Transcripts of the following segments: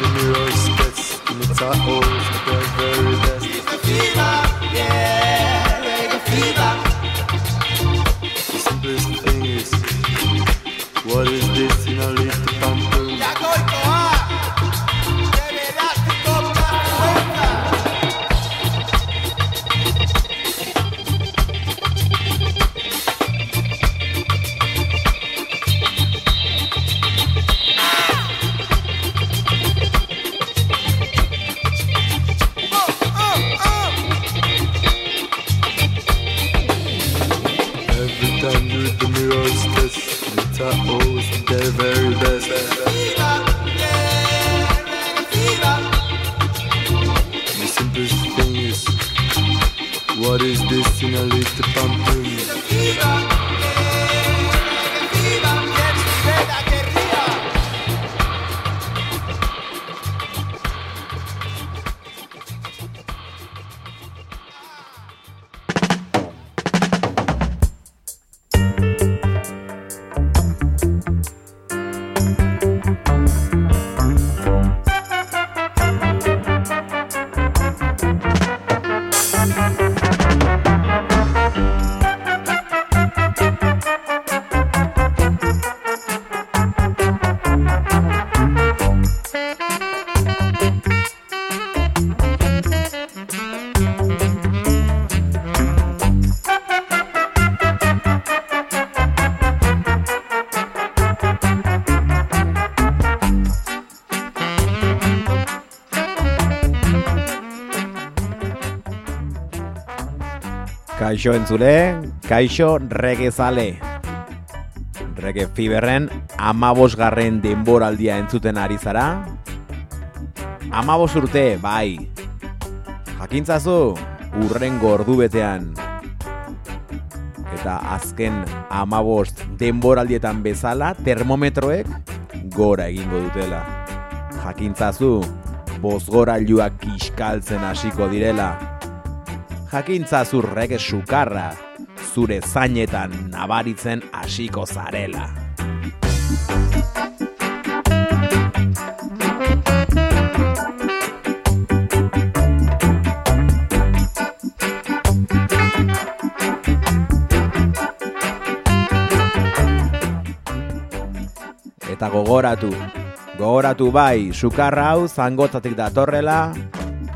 the mirror splits in its eyes, they're very, very Kaixo entzule, kaixo regezale. Rege fiberren amabos garren denboraldia entzuten ari zara. Amabos urte, bai. Jakintzazu, urren gordu betean. Eta azken amabos denboraldietan bezala termometroek gora egingo dutela. Jakintzazu, bozgora joak kiskaltzen hasiko direla jakintza zurrek sukarra, zure zainetan nabaritzen hasiko zarela. Eta gogoratu, gogoratu bai, sukarra hau zangotatik datorrela,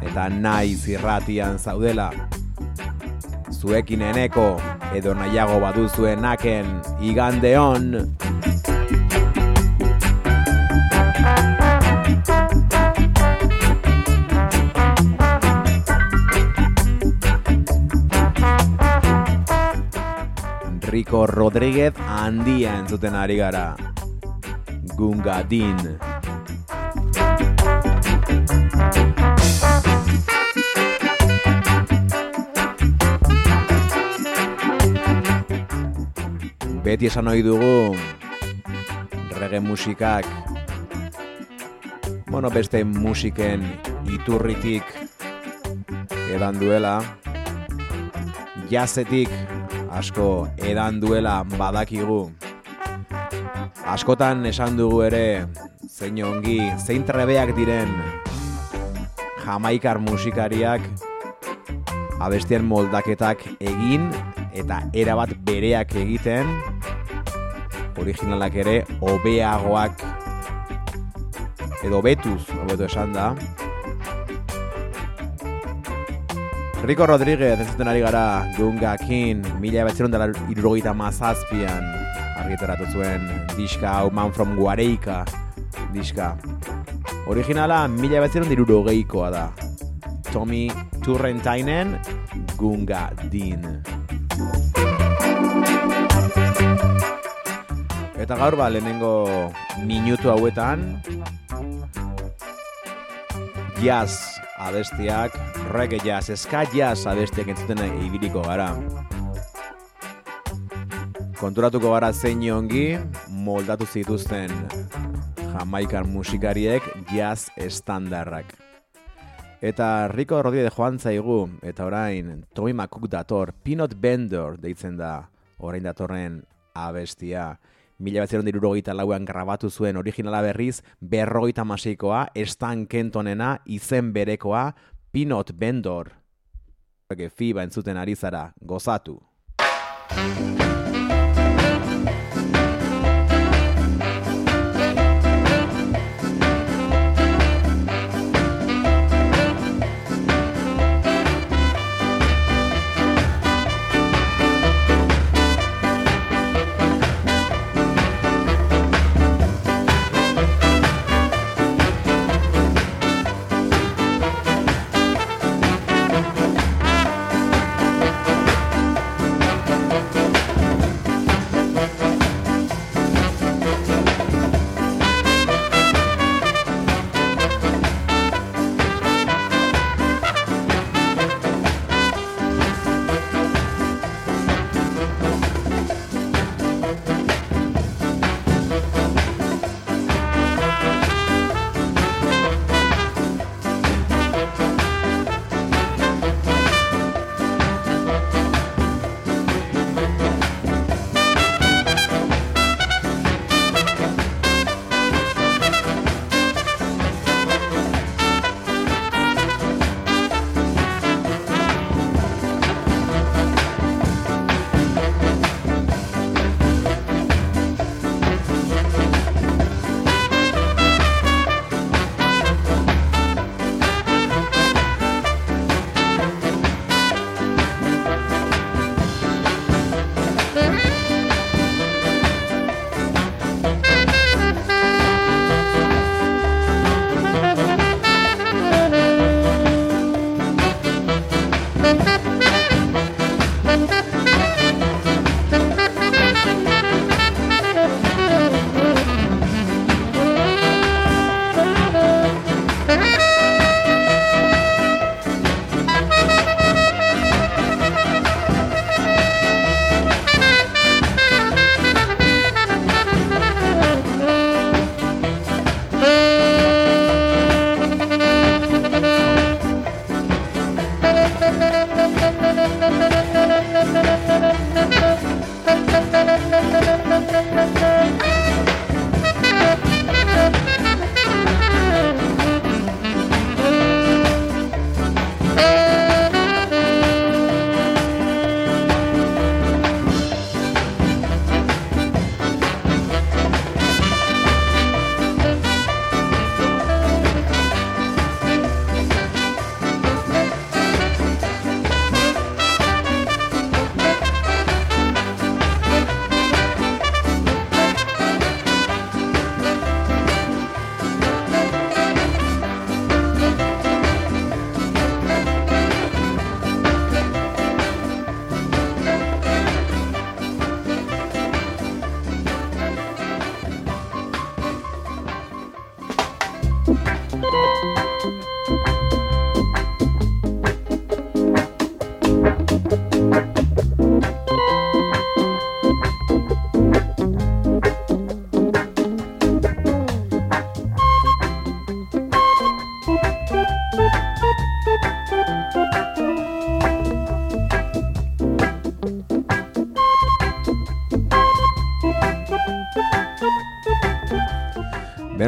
eta naiz irratian zaudela zuekin eneko, edo nahiago baduzuen naken, igandeon! Rico Rodríguez handia entzuten ari gara. Gungadin. beti esan ohi dugu rege musikak bueno, beste musiken iturritik edan duela. Jazetik asko edan duela badakigu. Askotan esan dugu ere zein ongi, zein trebeak diren jamaikar musikariak abestien moldaketak egin eta erabat bereak egiten originalak ere hobeagoak edo betuz, hobeto esan da. Rico Rodríguez, ez ari gara, Gunga King, mila betzeron dela irrogeita mazazpian, argitaratu zuen diska hau Man From Guareika diska. Originala mila betzeron dirurogeikoa da. Tommy Turrentainen Gunga Din. Eta gaur ba, lehenengo minutu hauetan jazz abestiak, reggae jazz, ska jazz abestiak entzuten ibiliko gara. Konturatuko gara zein ongi moldatu zituzten jamaikan musikariek jazz estandarrak. Eta Rico Rodríguez joan zaigu, eta orain Tommy McCook dator, Peanut Bender deitzen da, orain datorren abestia mila bat zeron lauan grabatu zuen originala berriz, berrogeita masikoa, Stan Kentonena, izen berekoa, Pinot Bendor. Fiba entzuten ari zara, gozatu.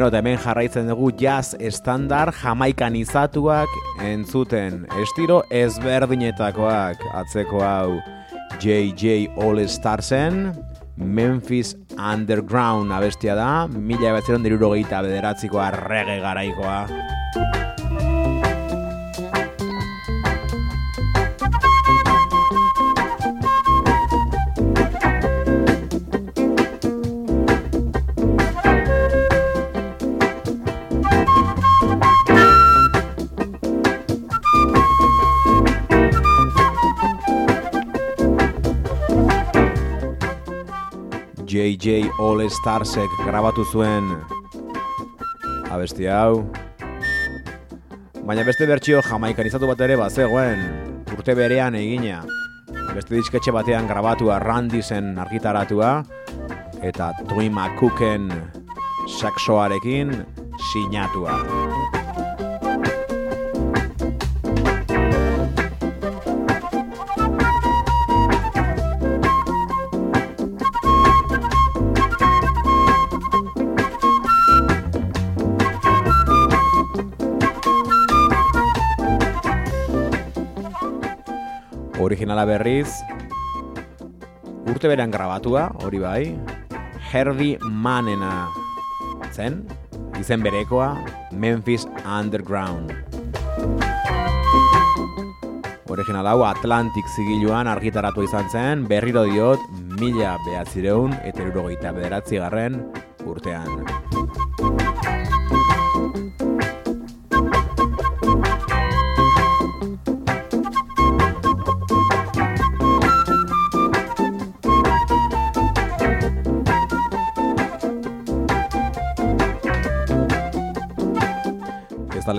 Beno, eta hemen jarraitzen dugu jazz estandar jamaikan izatuak entzuten. Estiro ezberdinetakoak atzeko hau JJ All Starsen, Memphis Underground abestia da, mila ebatzeron dirurogeita bederatzikoa rege garaikoa. JJ All Starsek grabatu zuen abesti hau. Baina beste bertsio jamaikan izatu bat ere bazegoen urte berean egina. Beste disketxe batean grabatua Randisen argitaratua eta Troy McCooken saxoarekin sinatua. Originala berriz urte berean grabatua, hori bai, Herbie Manena zen, izen berekoa, Memphis Underground. Original hau Atlantic zigiluan argitaratu izan zen, berriro diot, mila behatzireun eta erurogeita bederatzi garren urtean.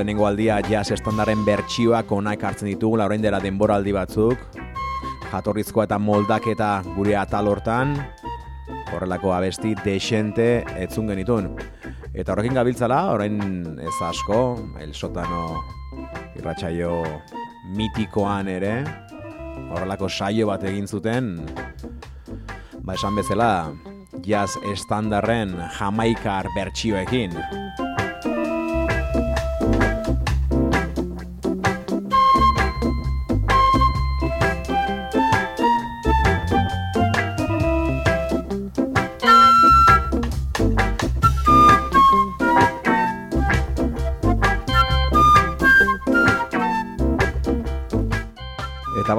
Lehenengo aldia jazz estandaren bertsioak ona ekartzen ditugu orain dela denboraldi batzuk. Jatorrizkoa eta moldaketa gure atal hortan, horrelako abesti desente etzun genitun. Eta horrekin gabiltzala, orain ez asko, el sotano irratsaio mitikoan ere, horrelako saio bat egin zuten, ba esan bezala, jazz estandarren jamaikar bertsioekin.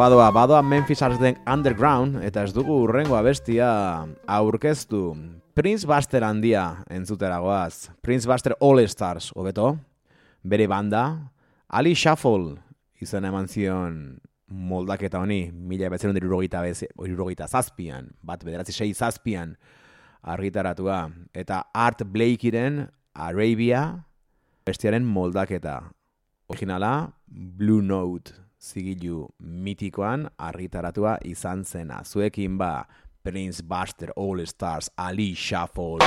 Badoa, badoa Memphis Arden Underground, eta ez dugu urrengo abestia aurkeztu. Prince Buster handia entzuteragoaz. Prince Buster All Stars, hobeto. Bere banda, Ali Shuffle izan eman zion moldaketa honi, mila betzen irurogeita zazpian, bat bederatzi sei zazpian argitaratua. Eta Art Blakeyren Arabia bestiaren moldaketa. Originala, Blue Note zigilu mitikoan argitaratua izan zena. Zuekin ba, Prince Buster All Stars Ali Shuffle.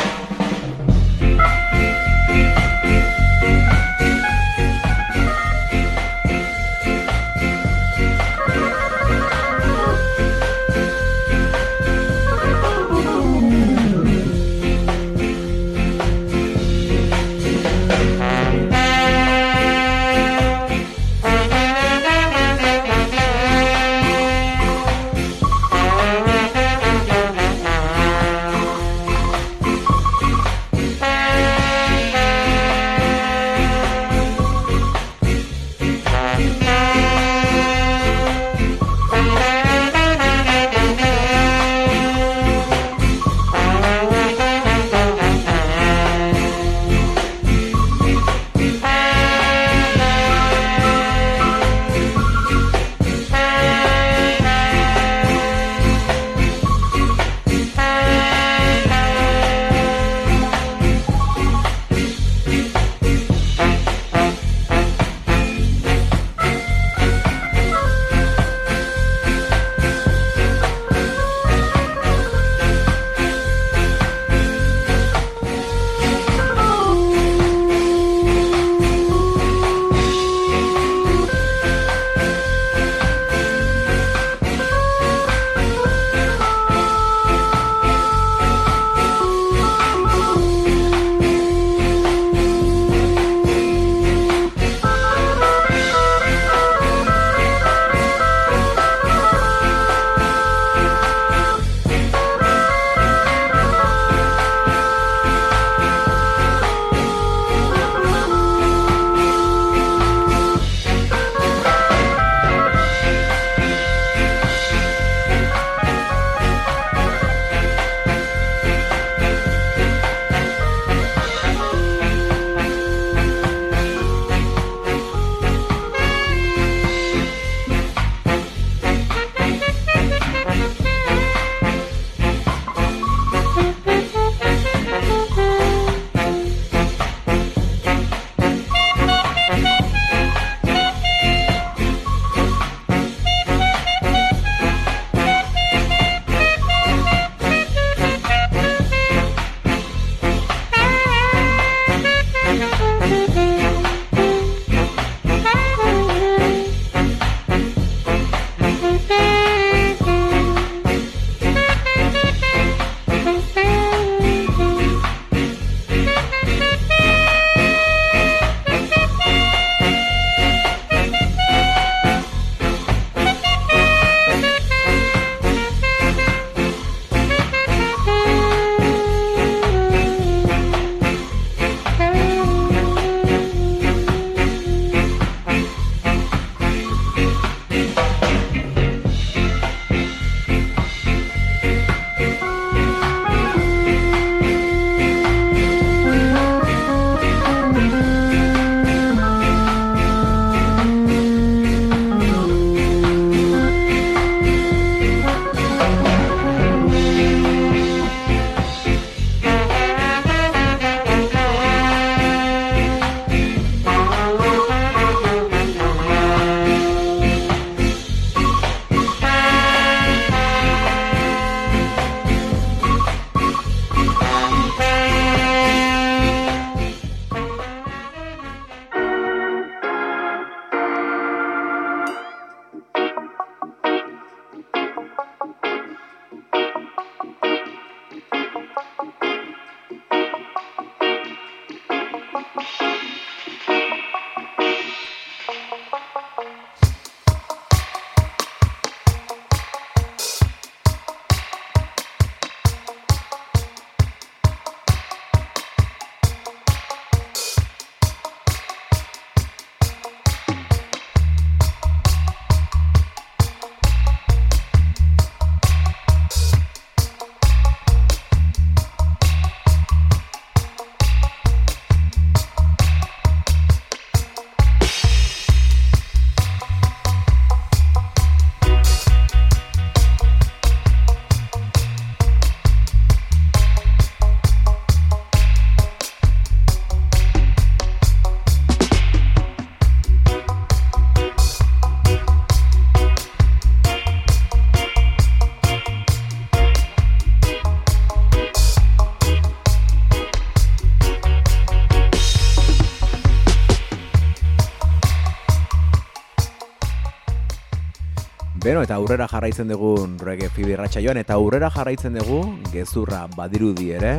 Beno, eta aurrera jarraitzen dugu reggae fibirratxa joan, eta aurrera jarraitzen dugu gezurra badirudi ere,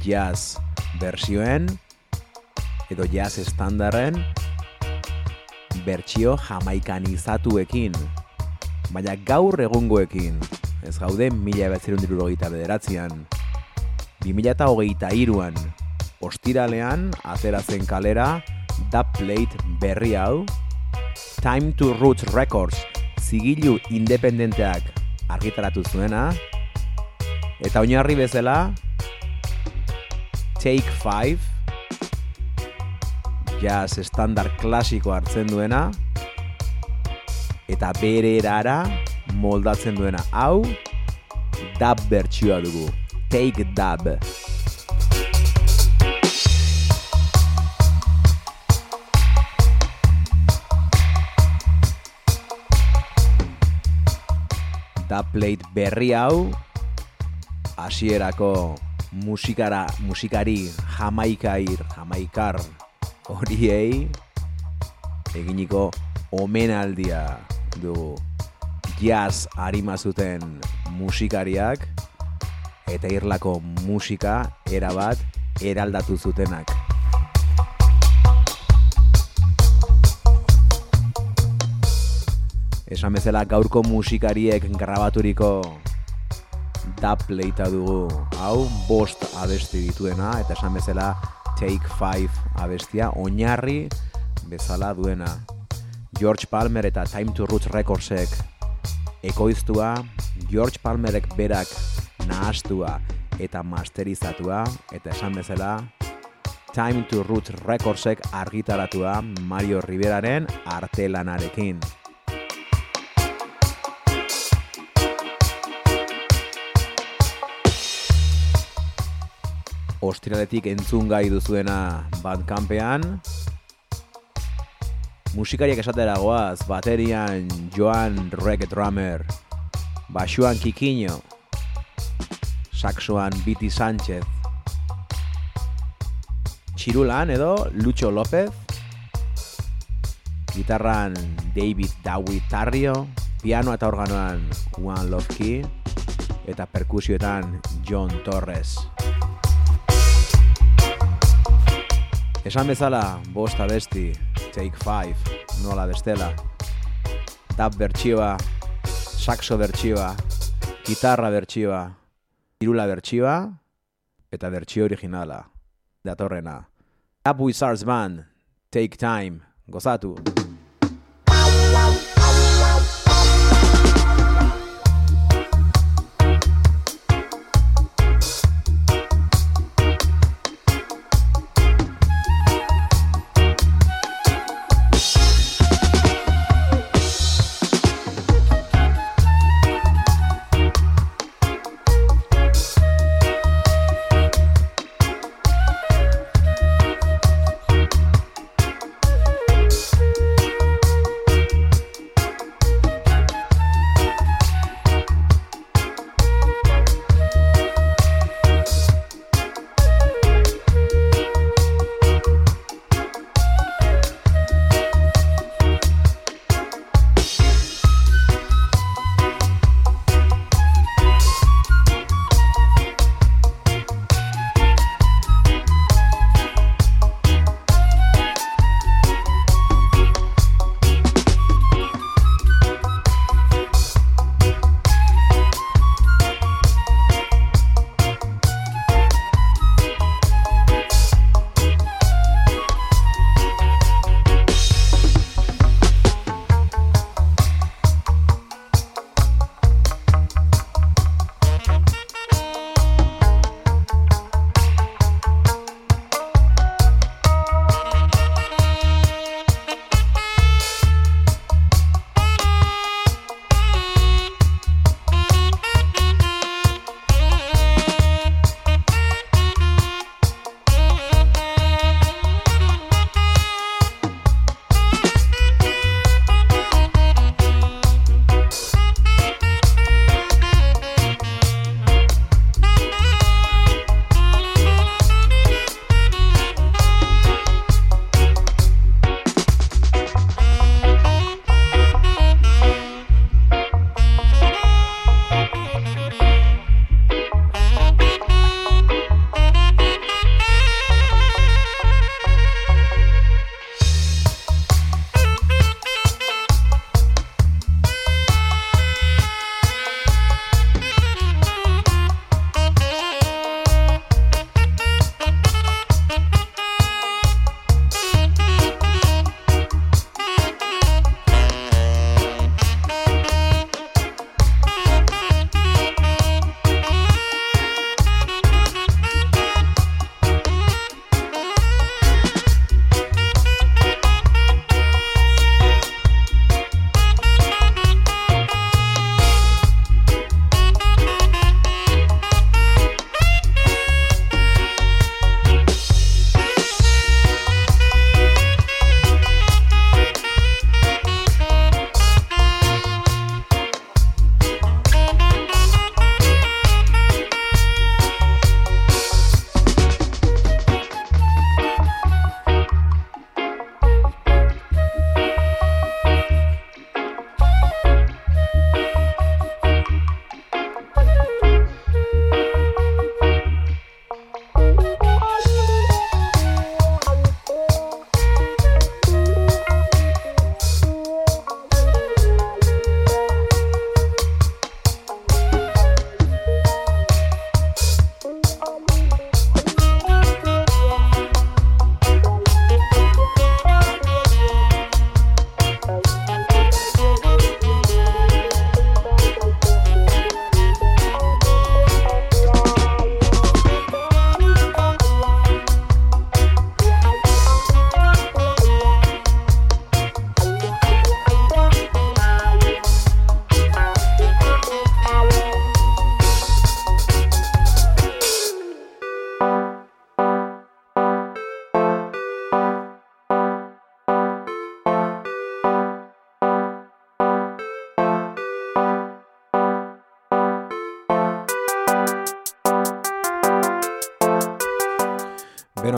jazz bersioen, edo jazz estandarren, bertsio jamaikanizatuekin, baina gaur egungoekin, ez gaude mila ebatzerun dirurogeita bederatzean, 2008 iruan, ostiralean, ateratzen kalera, da plate berri hau, Time to Roots Records, zigilu independenteak argitaratu zuena, eta oinarri bezala, Take 5, jazz standard klasiko hartzen duena, eta bere erara moldatzen duena. Hau, dub bertsioa dugu. Take dub. Plate berri hau hasierako musikara musikari jamaikair jamaikar horiei eginiko omenaldia du jazz harima zuten musikariak eta irlako musika erabat eraldatu zutenak. Esan bezala gaurko musikariek grabaturiko dub leita dugu hau bost abesti dituena eta esan bezala Take 5 abestia oinarri bezala duena George Palmer eta Time to Roots Recordsek ekoiztua George Palmerek berak nahastua eta masterizatua eta esan bezala Time to Roots Recordsek argitaratua Mario Riveraren artelanarekin. Ostiraletik entzun gai duzuena bandkampean. Musikariak esatera goaz, baterian Joan Reggae Drummer, basuan Kikiño, saxoan Biti Sánchez, txirulan edo Lucho López, gitarran David Dawi Tarrio, piano eta organoan One Love eta perkusioetan John Torres. Esan bezala, bosta besti, Take 5, nola bestela. Dub bertsioa, saxo bertsioa, gitarra bertsioa, irula bertsioa, eta bertsio originala. Datorrena. Dub Wizards Band, Take Time, gozatu. Thank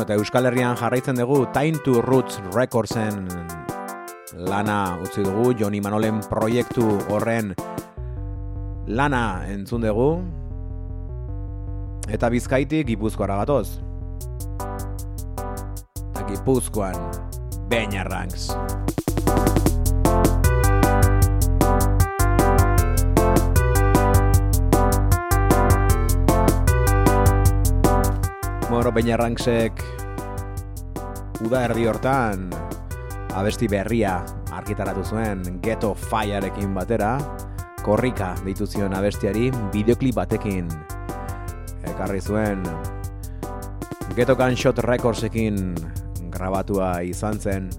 eta Euskal Herrian jarraitzen dugu Time to Roots Recordsen lana utzi dugu, Joni Manolen proiektu horren lana entzun dugu, eta bizkaitik gipuzkoara gatoz. Eta gipuzkoan, Beña Ranks. Bueno, Beña Ranksek uda erdi hortan abesti berria argitaratu zuen Ghetto Fireekin batera korrika deitu zion abestiari bideoklip batekin. Ekarri zuen Ghetto Gunshot Recordsekin grabatua izan zen.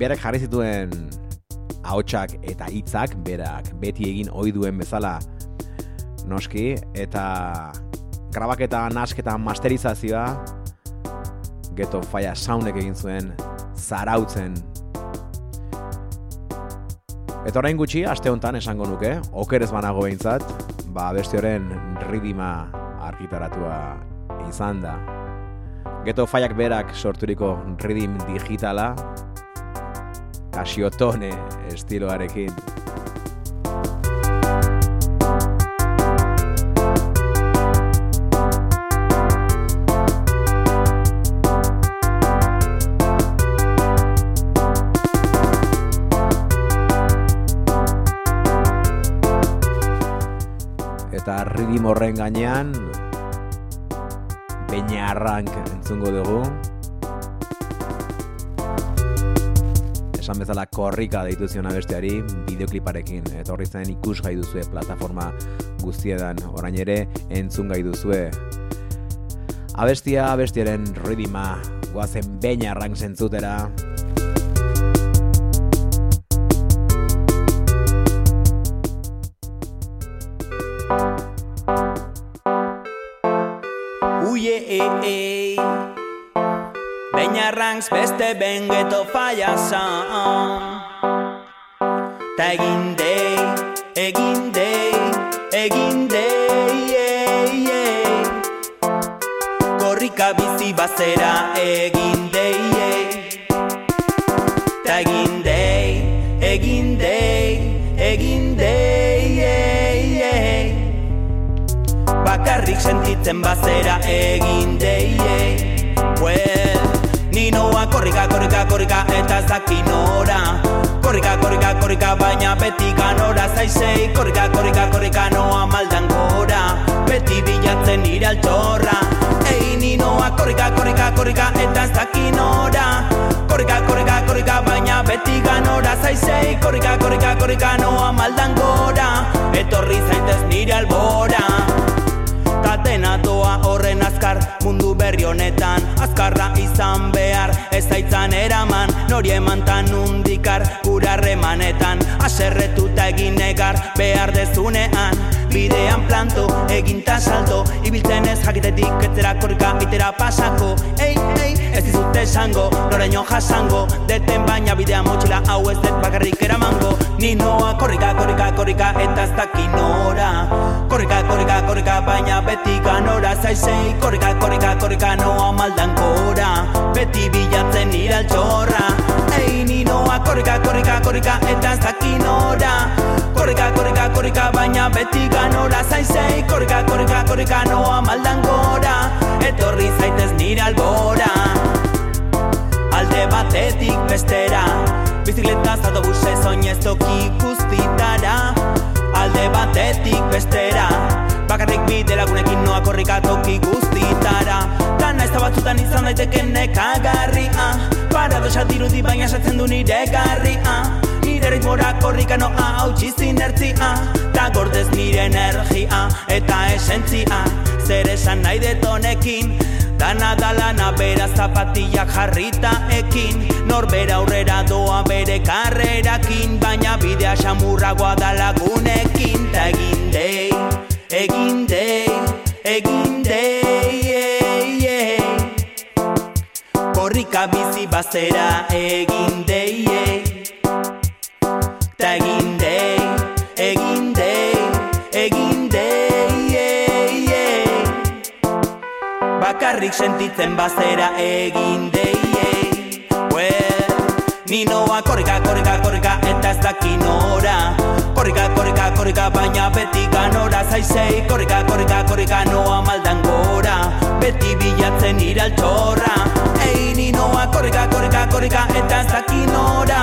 Berak jarri zituen ahotsak eta hitzak berak beti egin ohi duen bezala. Noski eta grabaketa, nasketa, masterizazioa Ghetto Fire Soundek egin zuen zarautzen Eta orain gutxi, aste honetan esango nuke, okerez banago behintzat, ba, beste horren ridima argitaratua izan da. Geto faiak berak sorturiko ridim digitala, kasiotone estiloarekin. Ridim horren gainean, Beña arrank entzungo dugu. Esan bezala korrika deitu zion abesteari bideokliparekin. Eta horri zen ikus gai duzue plataforma guztiedan orain ere entzun gai duzue. Abestia, abestiaren ridima, guazen Beña arrank zentzutera. Beña ranks beste bengeto falla san Ta egin dei, egin dei, egin dei yeah, yeah. Korrika bizi bazera egin dei yeah. Ta egin dei, egin dei, egin dei yeah, yeah. Bakarrik sentitzen bazera egin deie Well, noa korrika, korrika, korrika eta ez dakin ora Korrika, korrika, korrika baina beti ganora zaizei. Korrika, korrika, korrika noa maldan gora. Beti bilatzen nire altxorra. Ei, ni noa korrika, korrika, korrika eta ez dakin ora Korrika, korrika, korrika baina beti ganora zaizei. Korrika, korrika, korrika noa maldan gora. Etorri zaitez nire albora Tatena doa horren azkar. Mundu berri honetan Azkarra izan behar. Ez aitzan eraman Nori eman tan undikar. Gura harremanetan Aserretuta egin negar. Behar dezunean Bidean planto, egin salto. Ibiltzen ez jakitetik etzera korrika itera pasako. Ei, ei, ez dizute esango, noraino jasango. Deten baina bidea motxila hau ez dut bakarrik eramango. Ni noa korrika, korrika, korrika eta ez dakin ora Korrika, korrika, korrika baina beti ganora zaizei Korrika, korrika, korrika noa maldan gora. Beti bilatzen nire altxorra Ei, ni noa korrika, korrika, korrika eta ez dakin ora. Korrika, korrika, korrika baina beti ganora zaizei Korrika, korrika, korrika noa maldan gora. Etorri zaitez nire albora Alde batetik bestera. Bizikletaz autobusez oinez toki guztitara korrika toki guztitara Dana ez da batzutan izan daiteke nekagarria Paradoxa dirudi baina esatzen du nire garria. Nire ritmora korrika noa hautsi zinertzia Ta gordez nire energia eta esentzia. Zer esan nahi detonekin Dana da lana bera zapatillak jarrita ekin. Norbera aurrera doa bere karrerakin. Baina bidea xamurragoa da lagunekin. Ta egin dei, egin dei, egin yeah. Korrika bizi bazera egin yeah. Ta egin dei, egin dei, egin yeah. bakarrik sentitzen bazera egin deie Well, ni noa korrika, korrika, korrika eta ez dakin ora Korrika, korrika, korrika, baina beti ganora zaizei. Korrika, korrika, korrika, noa maldan gora. Beti bilatzen iraltorra Ei, ni noa korrika, korrika, korrika eta ez dakin ora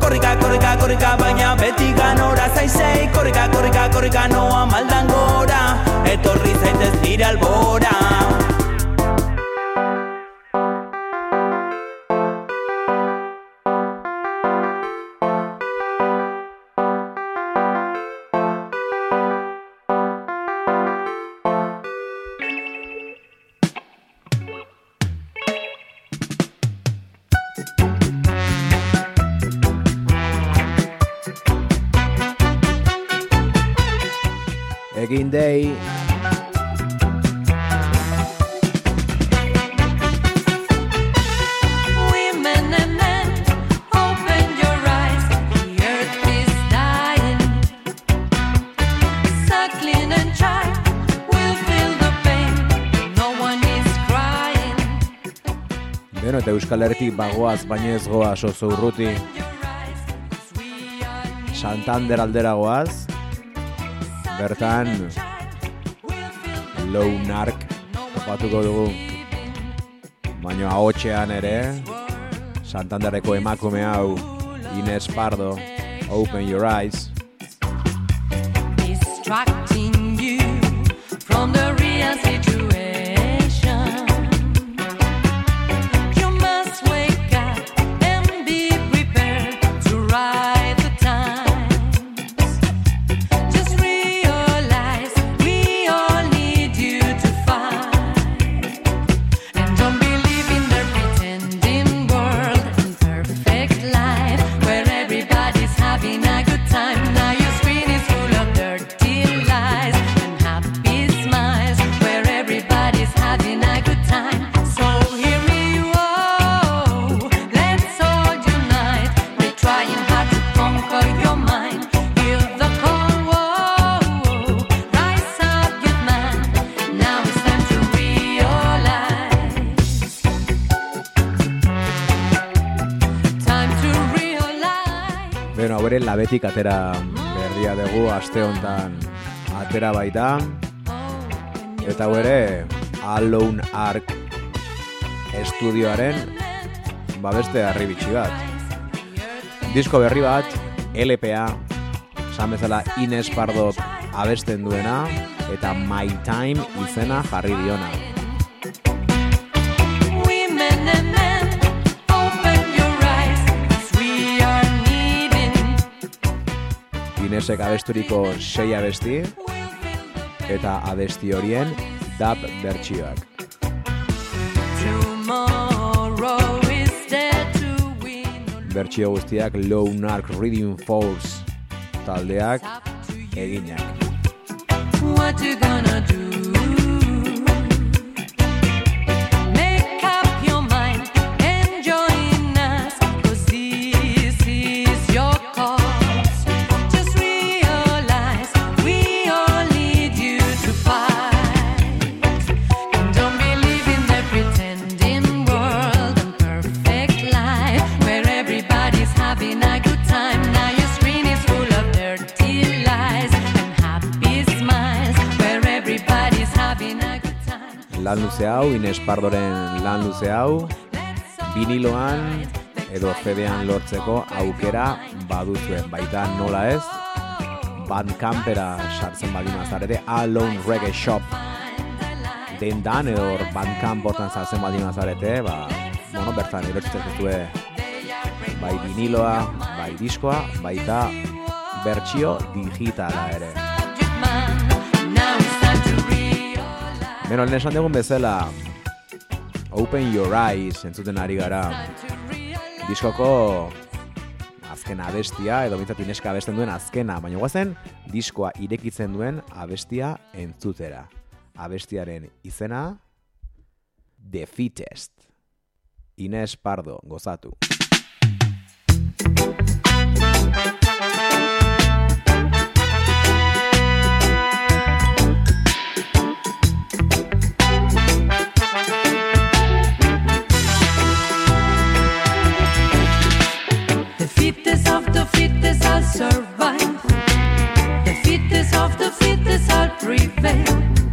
Korrika, korrika, korrika, baina beti ganora zaizei. Korrika, korrika, korrika, noa maldan gora. Etorri zaitez nire albora Beno, eta Euskal Herritik bagoaz, baina ez goaz oso urruti. Santander aldera goaz. Bertan will feel the Lone Ark topatuko dugu. Baina ahotxean ere Santanderreko emakume hau Ines Pardo Open Your Eyes labetik atera berria dugu aste hontan atera baita. Eta hau ere Alone Ark estudioaren ba beste harri bitxi bat. Disko berri bat, LPA, esan bezala Ines Pardok abesten duena eta My Time izena jarri diona Inesek abesturiko sei abesti eta abesti horien dub bertsioak. Bertsio guztiak Lone Ark Reading Force taldeak eginak. What you gonna do? Lan luze hau, Ines Pardoren lan luze hau, viniloan edo fedean lortzeko aukera baduzuen. Baita nola ez, Bandcampera sartzen badin mazarete, Alone Reggae Shop dendan edo Bandcamp hortan sartzen badin mazarete, ba, bueno, bertan erotzen duzue bai viniloa, bai diskoa, baita bertsio digitala ere. Beno, lehen esan dugun bezala, Open Your Eyes entzuten ari gara. Diskoko azken abestia, edo bintzat ineska abesten duen azkena, baina guazen diskoa irekitzen duen abestia entzutera. Abestiaren izena, The Fittest. Ines Pardo, gozatu. shall survive. The fittest of the fittest shall prevail.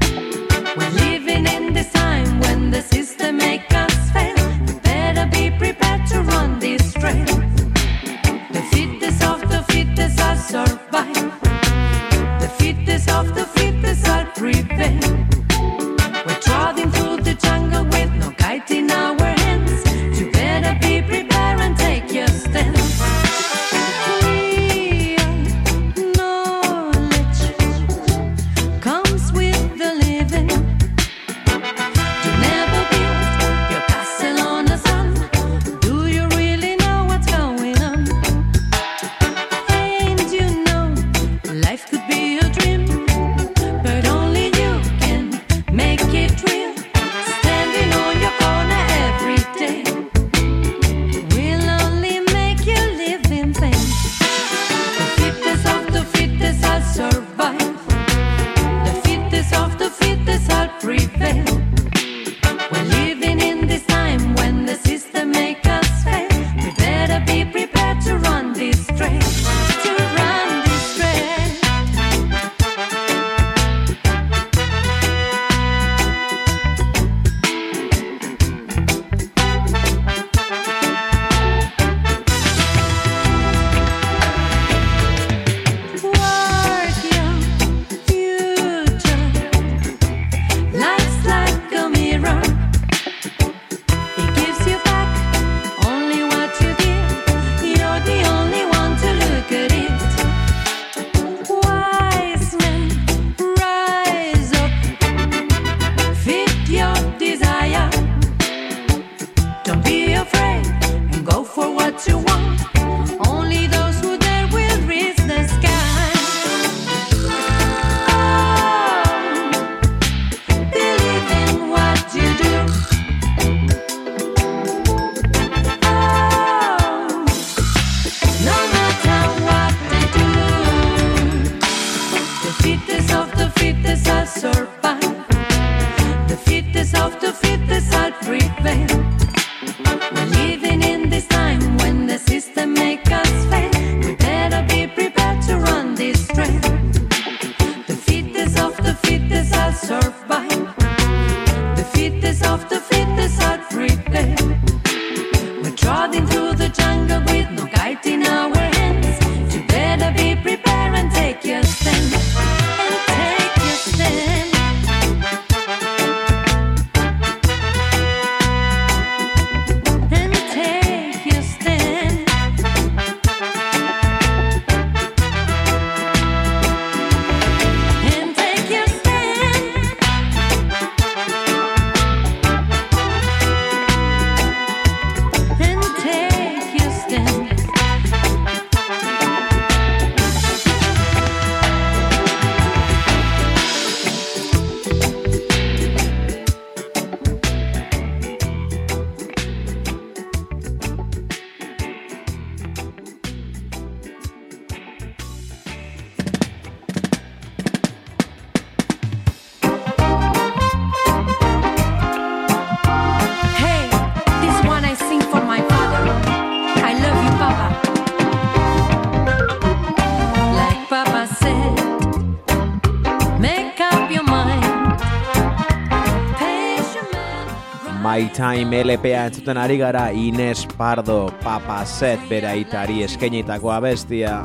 Time LPA entzuten ari gara Ines Pardo Papa Set bera itari eskenitako abestia.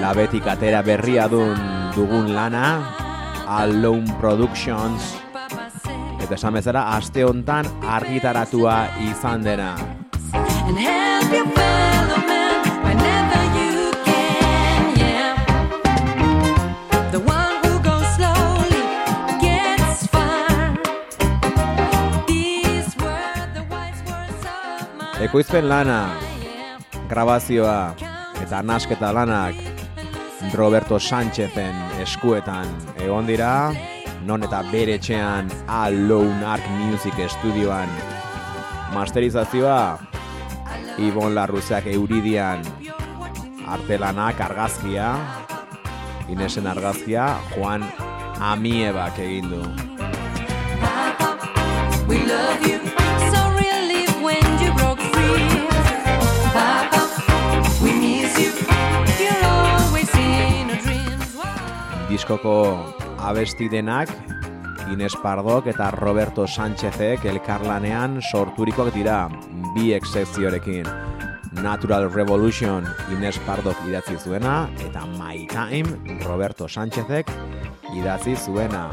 Labetik atera berria dun dugun lana, Alone Productions, eta esan bezala aste hontan argitaratua izan dena. and help your fellow man whenever you can. Yeah, the one who goes slowly gets far. These were the wise words of my Ekoizpen lana, grabazioa eta nasketa lanak Roberto Sánchezen eskuetan egon dira, non eta bere etxean Alone Arc Music Studioan masterizazioa Ibon Larruzeak Euridian artelanak argazkia Inesen argazkia Juan Amiebak egin du. We love you. So relief when you broke free. Papa, we miss you. You're always in our dreams. Diskoko abesti denak Ines Pardok eta Roberto Sánchezek elkarlanean sorturikoak dira bi excepziorekin. Natural Revolution Ines Pardok idatzi zuena eta My Time Roberto Sánchezek idatzi zuena.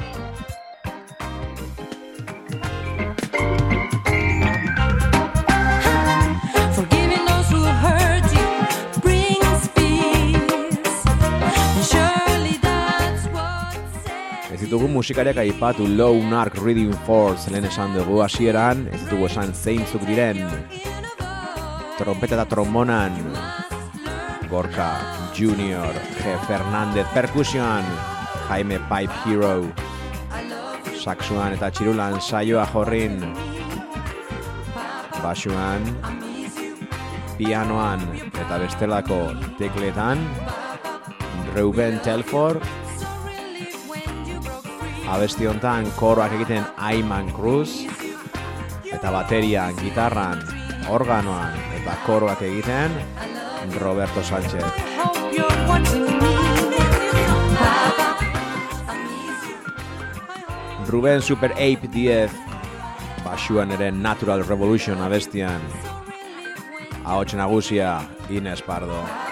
Ditugu musikariak aipatu Low Narc Reading Force lehen esan dugu hasieran, ez ditugu esan zeintzuk diren trompeta eta trombonan Gorka Junior, G. Fernandez Percussion, Jaime Pipe Hero, Saxuan eta Txirulan saioa jorrin, Basuan, pianoan eta bestelako tekletan, Reuben Telford, abesti hontan koroak egiten Ayman Cruz, eta baterian, gitarran, organoan eta koroak egiten Roberto Sánchez. Ruben Super Ape 10 basuan ere Natural Revolution abestian ahots nagusia Ines Pardo.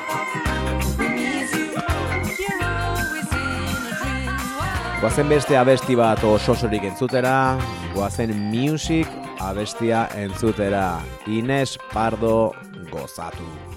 Guazen beste abesti bat ososorik entzutera, guazen music abestia entzutera, Ines Pardo gozatu.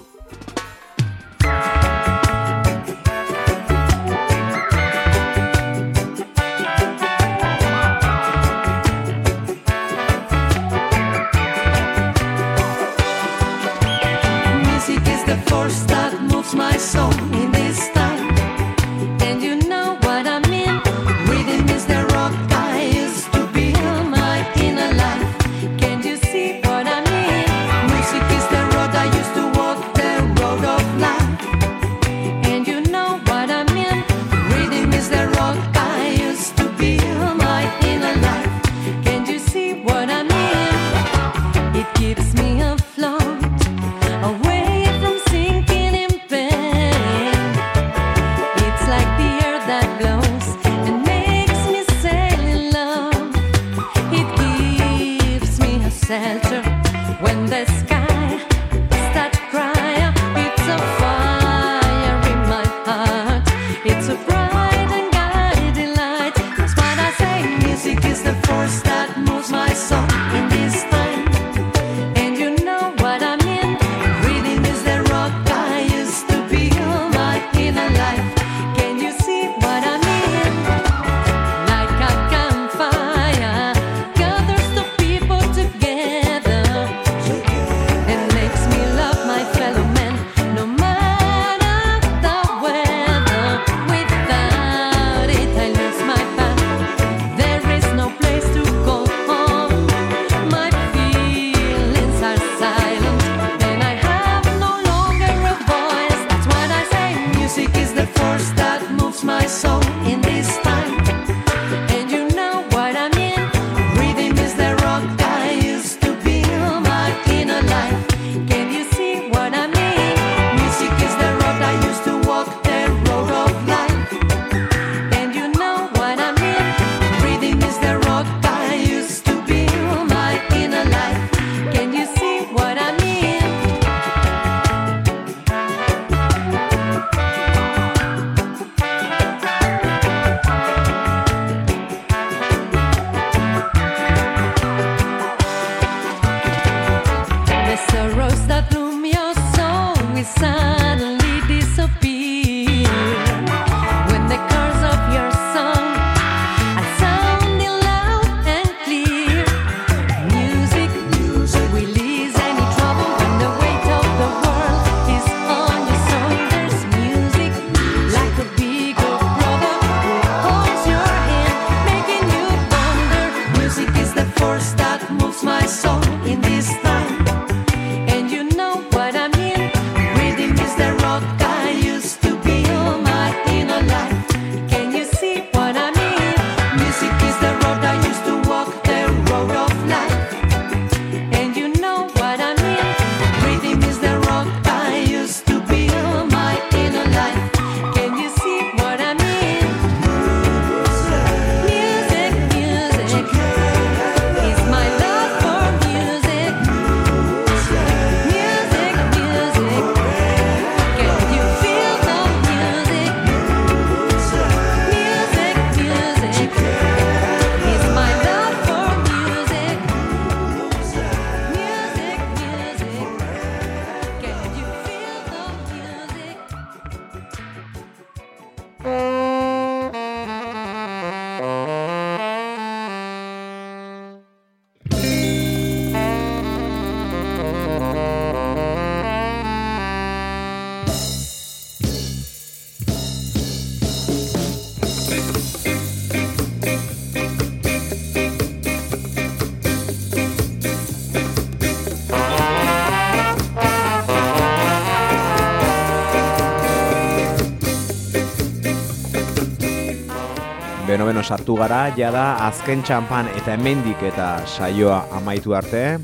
sartu gara, jada azken txampan eta hemendik eta saioa amaitu arte.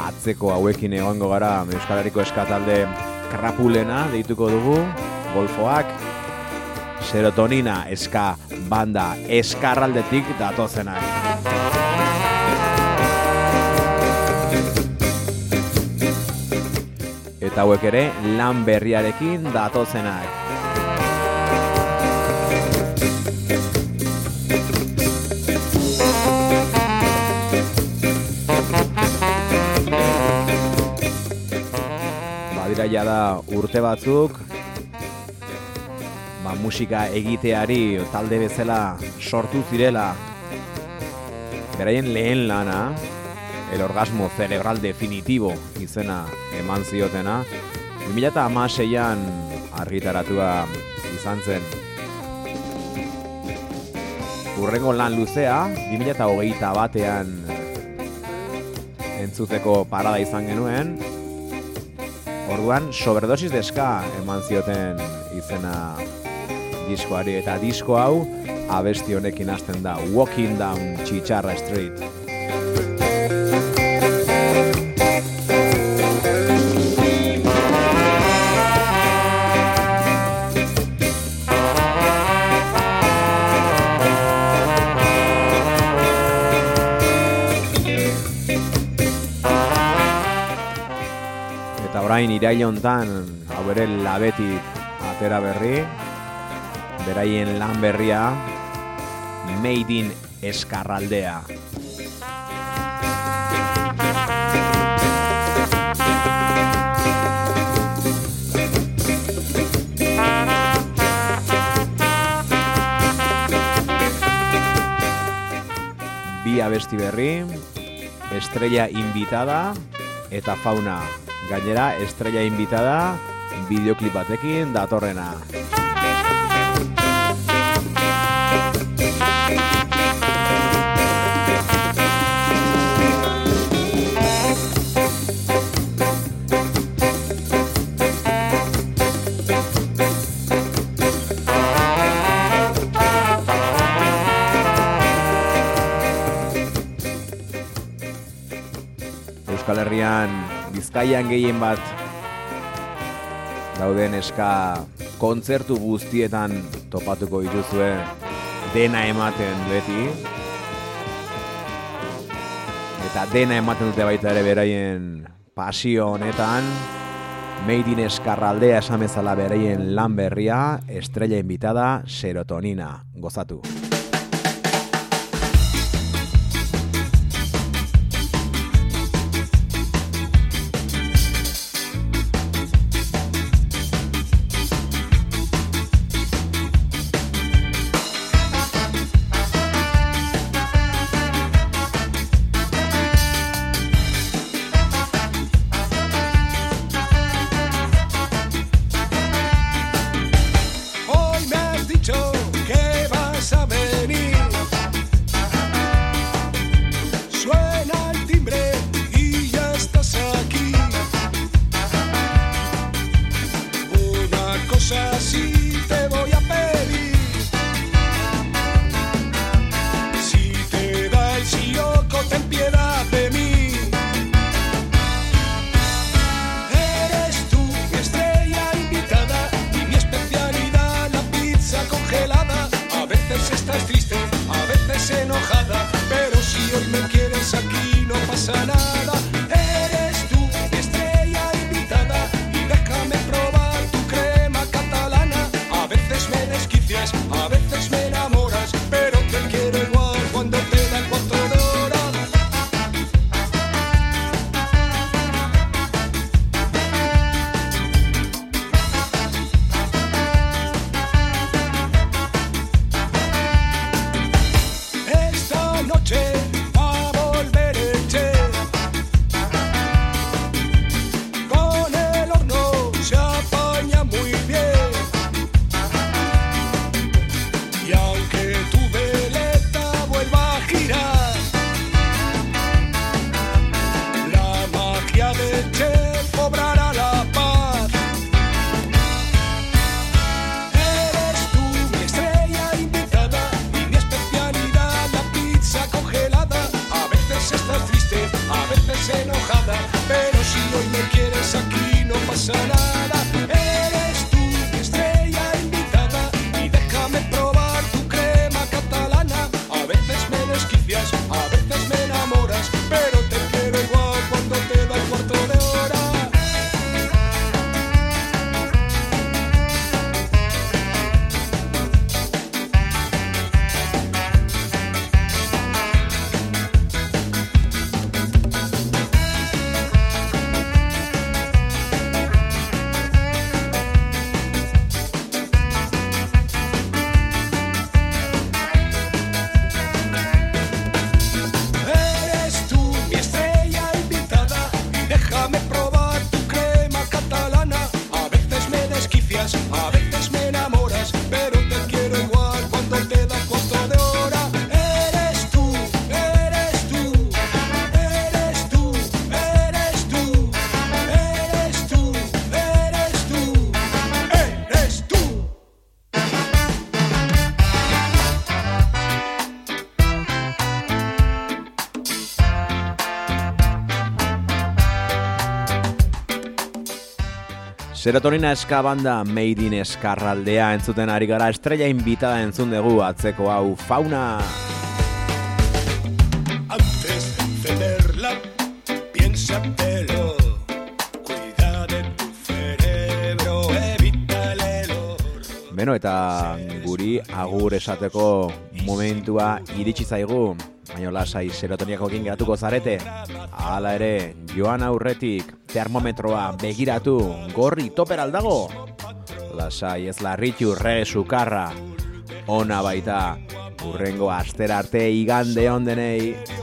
Atzeko hauekin egongo gara, Euskalariko eskatalde krapulena deituko dugu, golfoak, serotonina eska banda eskarraldetik datozenak. Eta hauek ere lan berriarekin datozenak. Diraia da urte batzuk, ba, musika egiteari talde bezala sortu zirela. Beraien lehen lana, el orgasmo cerebral definitivo izena eman ziotena, 2006an argitaratua izan zen. Urrengo lan luzea, 2008 batean entzuteko parada izan genuen, Orduan, sobredosis deska eman zioten izena diskoari eta disko hau abesti honekin hasten da Walking Down Chicharra Street. Orain iraile hontan hau bere labetik atera berri, beraien lan berria Made in Eskarraldea. Bi abesti berri, estrella invitada eta fauna. Gainera, estrella invitada, bideoklip batekin datorrena. Euskal Herrian Bizkaian gehien bat dauden eska kontzertu guztietan topatuko dituzue dena ematen beti. Eta dena ematen dute baita ere beraien pasio honetan. Made in Eskarraldea esan bezala beraien lan berria estrella invitada serotonina. Gozatu. Serotonina eska banda Made in Eskarraldea entzuten ari gara estrella invitada entzun dugu atzeko hau fauna. Antes de encenderla, piénsatelo. Beno, eta guri agur esateko momentua iritsi zaigu. Baina lasai serotoniakoekin geratuko zarete. Hala ere, joan aurretik, termometroa begiratu, gorri toper aldago. Lasai ez larritu re sukarra. Ona baita, urrengo astera arte igande ondenei.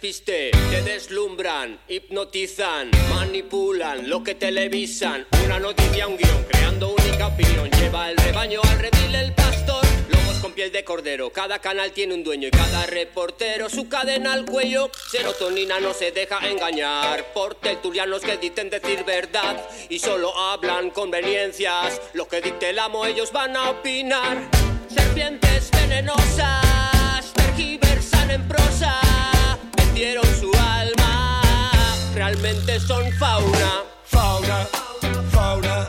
Te deslumbran, hipnotizan, manipulan lo que televisan. Una noticia, un guion, creando única opinión. Lleva el rebaño al redil el pastor. Lobos con piel de cordero. Cada canal tiene un dueño y cada reportero su cadena al cuello. Serotonina no se deja engañar por tertulianos que dicen decir verdad y solo hablan conveniencias. Lo que dicte el amo ellos van a opinar. Serpientes venenosas tergiversan en prosa, vendieron su alma realmente son fauna, fauna, fauna.